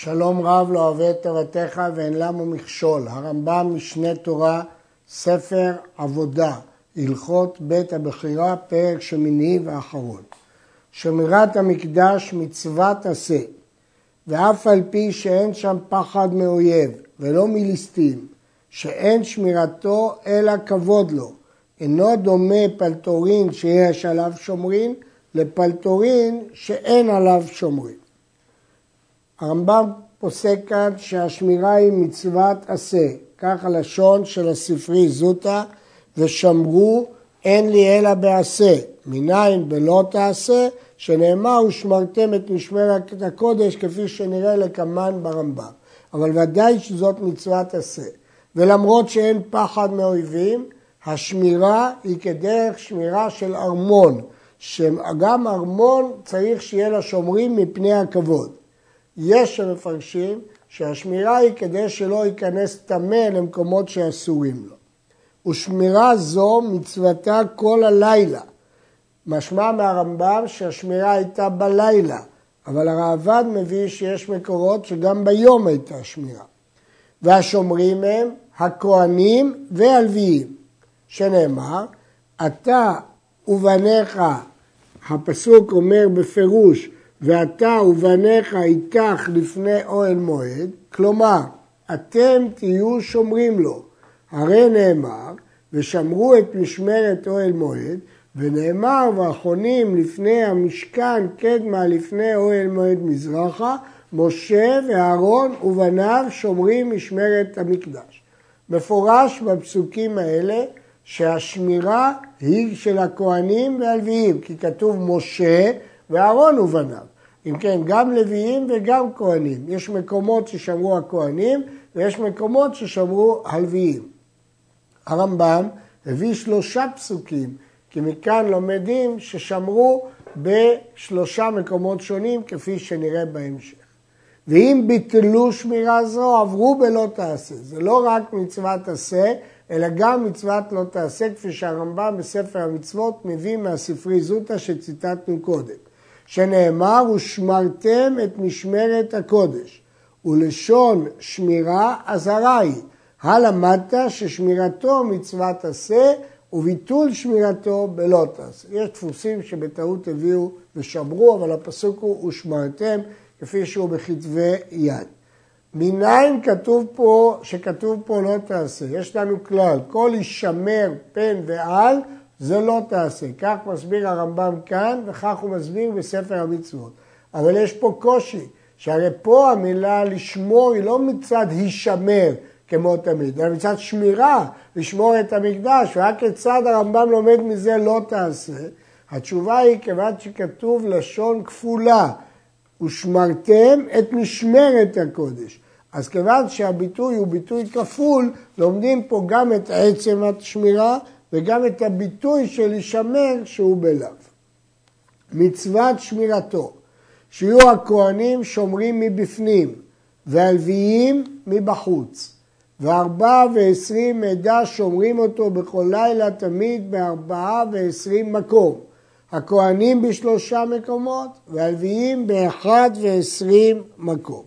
שלום רב לא אוהב את תורתך ואין למה מכשול. הרמב"ם משנה תורה, ספר עבודה, הלכות בית הבחירה, פרק שמיני ואחרון. שמירת המקדש מצוות עשה, ואף על פי שאין שם פחד מאויב ולא מליסטים, שאין שמירתו אלא כבוד לו. אינו דומה פלטורין שיש עליו שומרין לפלטורין שאין עליו שומרין. הרמב"ם פוסק כאן שהשמירה היא מצוות עשה, כך הלשון של הספרי זוטה, ושמרו אין לי אלא בעשה, מניין בלא תעשה, שנאמר ושמרתם את משמרת הקודש כפי שנראה לקמן ברמב"ם. אבל ודאי שזאת מצוות עשה. ולמרות שאין פחד מאויבים, השמירה היא כדרך שמירה של ארמון, שגם ארמון צריך שיהיה לשומרים מפני הכבוד. יש שמפרשים שהשמירה היא כדי שלא ייכנס טמא למקומות שאסורים לו. ושמירה זו מצוותה כל הלילה. משמע מהרמב"ם שהשמירה הייתה בלילה, אבל הראב"ד מביא שיש מקורות שגם ביום הייתה שמירה. והשומרים הם הכהנים והלוויים, שנאמר, אתה ובניך, הפסוק אומר בפירוש, ואתה ובניך איתך לפני אוהל מועד, כלומר, אתם תהיו שומרים לו. הרי נאמר, ושמרו את משמרת אוהל מועד, ונאמר, והחונים לפני המשכן קדמה לפני אוהל מועד מזרחה, משה ואהרון ובניו שומרים משמרת המקדש. מפורש בפסוקים האלה שהשמירה היא של הכהנים והלוויים, כי כתוב משה ואהרון ובניו. אם כן, גם לוויים וגם כהנים. יש מקומות ששמרו הכהנים ויש מקומות ששמרו הלוויים. הרמב"ם הביא שלושה פסוקים, כי מכאן לומדים ששמרו בשלושה מקומות שונים, כפי שנראה בהמשך. ואם ביטלו שמירה זו, עברו בלא תעשה. זה לא רק מצוות עשה, אלא גם מצוות לא תעשה, כפי שהרמב"ם בספר המצוות מביא מהספרי זוטה שציטטנו קודם. שנאמר, ושמרתם את משמרת הקודש. ולשון שמירה אזהרה היא. הלמדת ששמירתו מצוות עשה וביטול שמירתו בלא תעשה. יש דפוסים שבטעות הביאו ושמרו, אבל הפסוק הוא ושמרתם, כפי שהוא בכתבי יד. מניין כתוב פה, שכתוב פה לא תעשה? יש לנו כלל, כל ישמר פן ועל זה לא תעשה. כך מסביר הרמב"ם כאן, וכך הוא מסביר בספר המצוות. אבל יש פה קושי, שהרי פה המילה לשמור היא לא מצד הישמר, כמו תמיד, אלא מצד שמירה, לשמור את המקדש, ורק כיצד הרמב"ם לומד מזה לא תעשה. התשובה היא כיוון שכתוב לשון כפולה, ושמרתם את משמרת הקודש. אז כיוון שהביטוי הוא ביטוי כפול, לומדים פה גם את עצם השמירה וגם את הביטוי של הישמר שהוא בלאו. מצוות שמירתו, שיהיו הכהנים שומרים מבפנים והלוויים מבחוץ. וארבע ועשרים עדה שומרים אותו בכל לילה תמיד בארבעה ועשרים מקום. הכהנים בשלושה מקומות והלוויים באחד ועשרים מקום.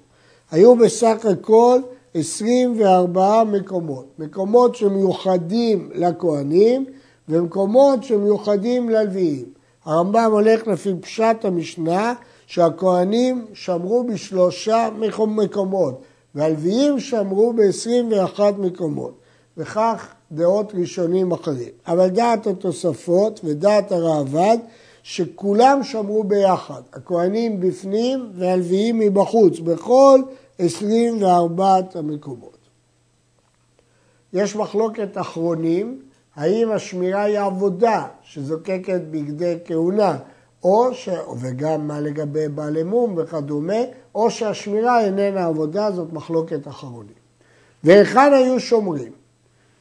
היו בסך הכל עשרים וארבעה מקומות, מקומות שמיוחדים לכהנים ומקומות שמיוחדים ללוויים. הרמב"ם הולך לפי פשט המשנה שהכהנים שמרו בשלושה מקומות, והלוויים שמרו ב-21 מקומות, וכך דעות ראשונים אחרים. אבל דעת התוספות ודעת הראב"ד שכולם שמרו ביחד, הכהנים בפנים והלוויים מבחוץ, בכל 24 המקומות. יש מחלוקת אחרונים, האם השמירה היא עבודה שזוקקת בגדי כהונה, או ש... וגם מה לגבי בעלי מום וכדומה, או שהשמירה איננה עבודה, זאת מחלוקת אחרונים. והיכן היו שומרים?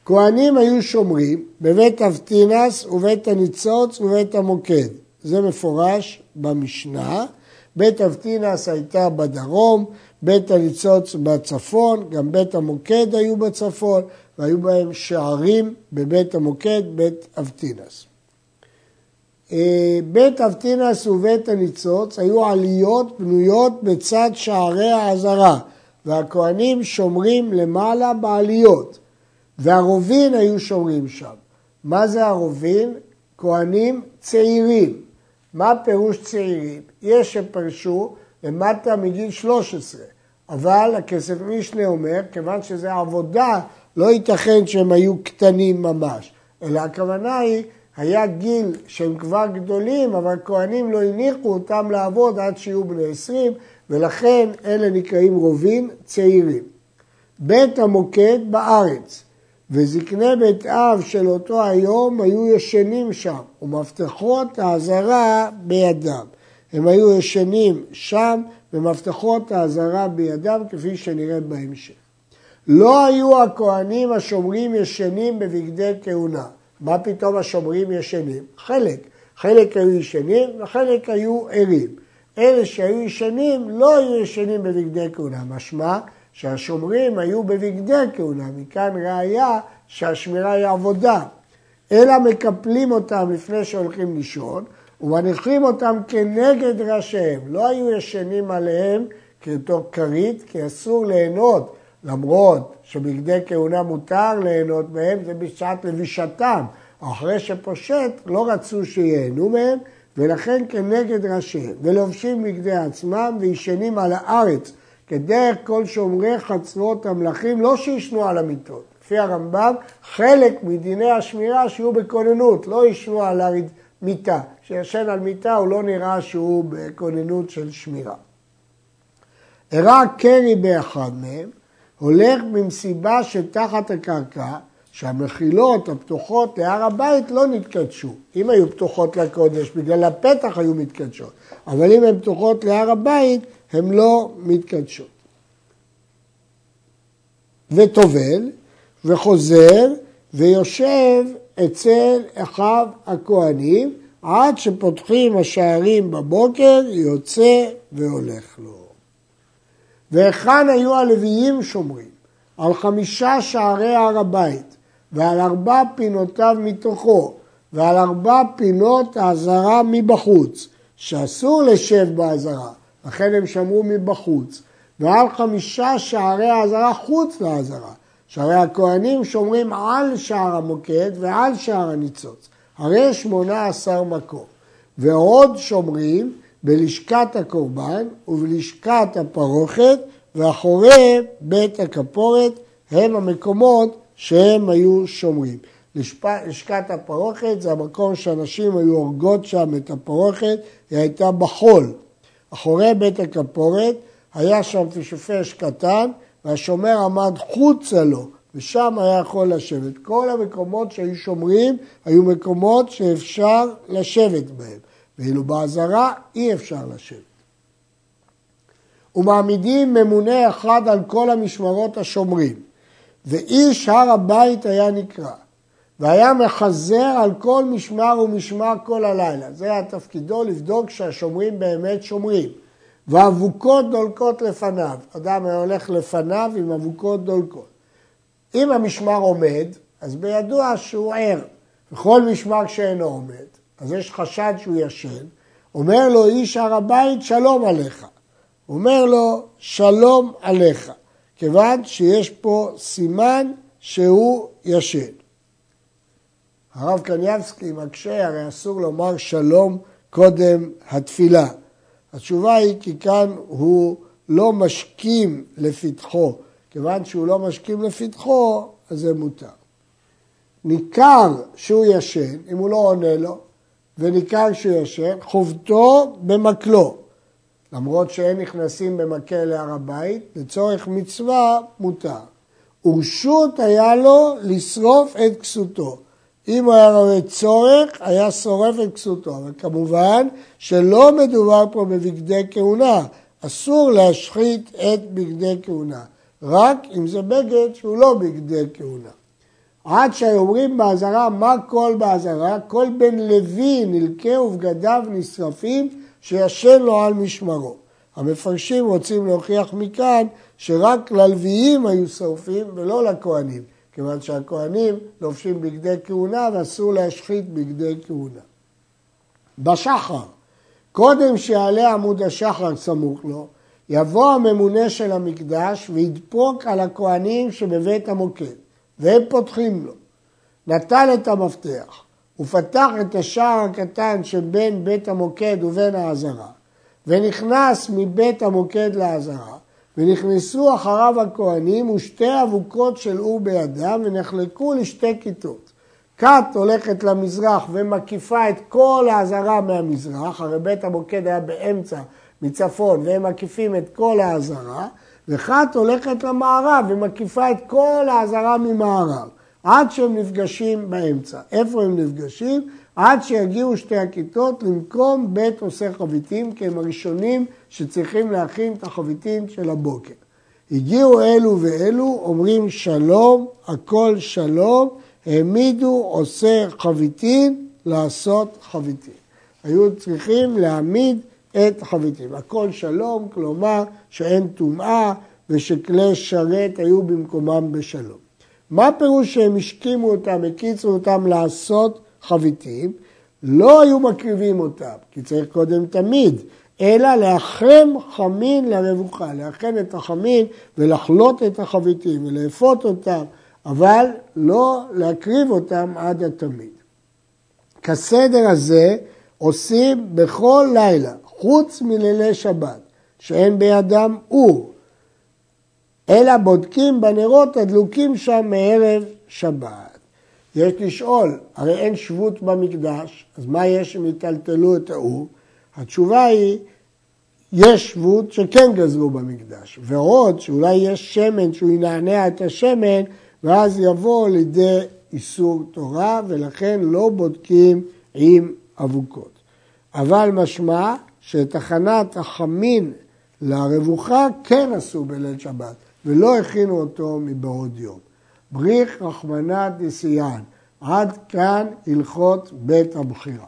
כהנים היו שומרים בבית אבטינס ובית הניצוץ ובית המוקד. זה מפורש במשנה. בית אבטינס הייתה בדרום, בית הניצוץ בצפון, גם בית המוקד היו בצפון, והיו בהם שערים בבית המוקד, בית אבטינס. אה, בית אבטינס ובית הניצוץ היו עליות בנויות בצד שערי העזרה והכהנים שומרים למעלה בעליות והרובין היו שומרים שם. מה זה הרובין? כהנים צעירים. מה פירוש צעירים? יש שפרשו למטה מגיל 13, אבל הכסף משנה אומר, כיוון שזה עבודה, לא ייתכן שהם היו קטנים ממש, אלא הכוונה היא, היה גיל שהם כבר גדולים, אבל כהנים לא הניחו אותם לעבוד עד שיהיו בני 20, ולכן אלה נקראים רובין צעירים. בית המוקד בארץ, וזקני בית אב של אותו היום היו ישנים שם, ומפתחות האזהרה בידם. הם היו ישנים שם, ומפתחות האזהרה בידם, כפי שנראה בהמשך. לא היו הכהנים השומרים ישנים בבגדי כהונה. מה פתאום השומרים ישנים? חלק. חלק היו ישנים וחלק היו ערים. אלה שהיו ישנים לא היו ישנים בבגדי כהונה. משמע שהשומרים היו בבגדי כהונה. מכאן ראיה שהשמירה היא עבודה. אלא מקפלים אותם לפני שהולכים לישון ומניחים אותם כנגד ראשיהם. לא היו ישנים עליהם כאותו כרית, כי אסור ליהנות למרות שבגדי כהונה מותר ליהנות מהם, זה בשעת לבישתם. אחרי שפושט, לא רצו שייהנו מהם, ולכן כנגד ראשיהם. ולובשים בגדי עצמם וישנים על הארץ, כדרך כל שומרי חצרות המלכים, לא שישנו על המיטות. לפי הרמב"ם, חלק מדיני השמירה שיהיו בכוננות, לא ישנו על המיטה. כשישן על מיטה הוא לא נראה שהוא בכוננות של שמירה. הראה קרי באחד מהם, הולך במסיבה שתחת הקרקע, שהמחילות הפתוחות להר הבית לא נתקדשו. אם היו פתוחות לקודש, בגלל הפתח היו מתקדשות, אבל אם הן פתוחות להר הבית, הן לא מתקדשות. וטובל, וחוזר, ויושב אצל אחיו הכהנים, עד שפותחים השערים בבוקר, יוצא והולך לו. והיכן היו הלוויים שומרים? על חמישה שערי הר הבית, ועל ארבע פינותיו מתוכו, ועל ארבע פינות האזהרה מבחוץ, שאסור לשב באזהרה, לכן הם שמרו מבחוץ, ועל חמישה שערי האזהרה חוץ לאזהרה. שערי הכהנים שומרים על שער המוקד ועל שער הניצוץ, הרי שמונה עשר מקום. ועוד שומרים בלשכת הקורבן ובלשכת הפרוכת ואחורי בית הכפורת הם המקומות שהם היו שומרים. לשכת הפרוכת זה המקום שאנשים היו הורגות שם את הפרוכת, היא הייתה בחול. אחורי בית הכפורת היה שם תשופש קטן והשומר עמד חוצה לו ושם היה יכול לשבת. כל המקומות שהיו שומרים היו מקומות שאפשר לשבת בהם. ואילו באזהרה אי אפשר לשבת. ומעמידים ממונה אחד על כל המשמרות השומרים, ואיש הר הבית היה נקרא, והיה מחזר על כל משמר ומשמר כל הלילה. זה היה תפקידו לבדוק שהשומרים באמת שומרים. ואבוקות דולקות לפניו. אדם היה הולך לפניו עם אבוקות דולקות. אם המשמר עומד, אז בידוע שהוא ער. וכל משמר שאינו עומד, אז יש חשד שהוא ישן, אומר לו איש הר הבית שלום עליך. אומר לו שלום עליך, כיוון שיש פה סימן שהוא ישן. הרב קניאבסקי מקשה, הרי אסור לומר שלום קודם התפילה. התשובה היא כי כאן הוא לא משכים לפתחו, כיוון שהוא לא משכים לפתחו, אז זה מותר. ניכר שהוא ישן, אם הוא לא עונה לו, וניכר שהוא ישן, חובטו במקלו. למרות שאין נכנסים במקל להר הבית, לצורך מצווה מותר. ורשות היה לו לשרוף את כסותו. אם הוא היה רואה צורך, היה שורף את כסותו. אבל כמובן שלא מדובר פה בבגדי כהונה. אסור להשחית את בגדי כהונה. רק אם זה בגד שהוא לא בגדי כהונה. עד שאומרים באזהרה, מה כל באזהרה? כל בן לוי נלקה ובגדיו נשרפים שישן לו על משמרו. המפרשים רוצים להוכיח מכאן שרק ללוויים היו שורפים ולא לכהנים, כיוון שהכהנים לובשים בגדי כהונה ואסור להשחית בגדי כהונה. בשחר. קודם שיעלה עמוד השחר סמוך לו, יבוא הממונה של המקדש וידפוק על הכהנים שבבית המוקד, והם פותחים לו. נטל את המפתח, ופתח את השער הקטן שבין בית המוקד ובין העזרה, ונכנס מבית המוקד לעזרה, ונכנסו אחריו הכהנים ושתי אבוקות של אור בידם ונחלקו לשתי כיתות. כת הולכת למזרח ומקיפה את כל העזרה מהמזרח, הרי בית המוקד היה באמצע מצפון והם מקיפים את כל העזרה, וכת הולכת למערב ומקיפה את כל העזרה ממערב, עד שהם נפגשים באמצע. איפה הם נפגשים? עד שיגיעו שתי הכיתות למקום בית עושה חביתים, כי הם הראשונים שצריכים להכין את החביתים של הבוקר. הגיעו אלו ואלו, אומרים שלום, הכל שלום, העמידו עושה חביתים לעשות חביתים. היו צריכים להעמיד את החביתים. הכל שלום, כלומר שאין טומאה ושכלי שרת היו במקומם בשלום. מה פירוש שהם השכימו אותם, הקיצרו אותם לעשות חביתים? לא היו מקריבים אותם, כי צריך קודם תמיד, אלא לאחם חמין לרווחה, לאחם את החמין ולחלוט את החביתים ולאפות אותם, אבל לא להקריב אותם עד התמיד. כסדר הזה עושים בכל לילה, חוץ מלילי שבת, שאין בידם אור, אלא בודקים בנרות הדלוקים שם מערב שבת. יש לשאול, הרי אין שבות במקדש, אז מה יש אם יטלטלו את האור? התשובה היא, יש שבות שכן גזלו במקדש, ועוד שאולי יש שמן שהוא ינענע את השמן, ואז יבוא לידי איסור תורה, ולכן לא בודקים עם אבוקות. אבל משמע שתחנת החמין לרווחה כן עשו בליל שבת, ולא הכינו אותו מבעוד יום. בריך רחמנא דסיאן, עד כאן הלכות בית הבחירה.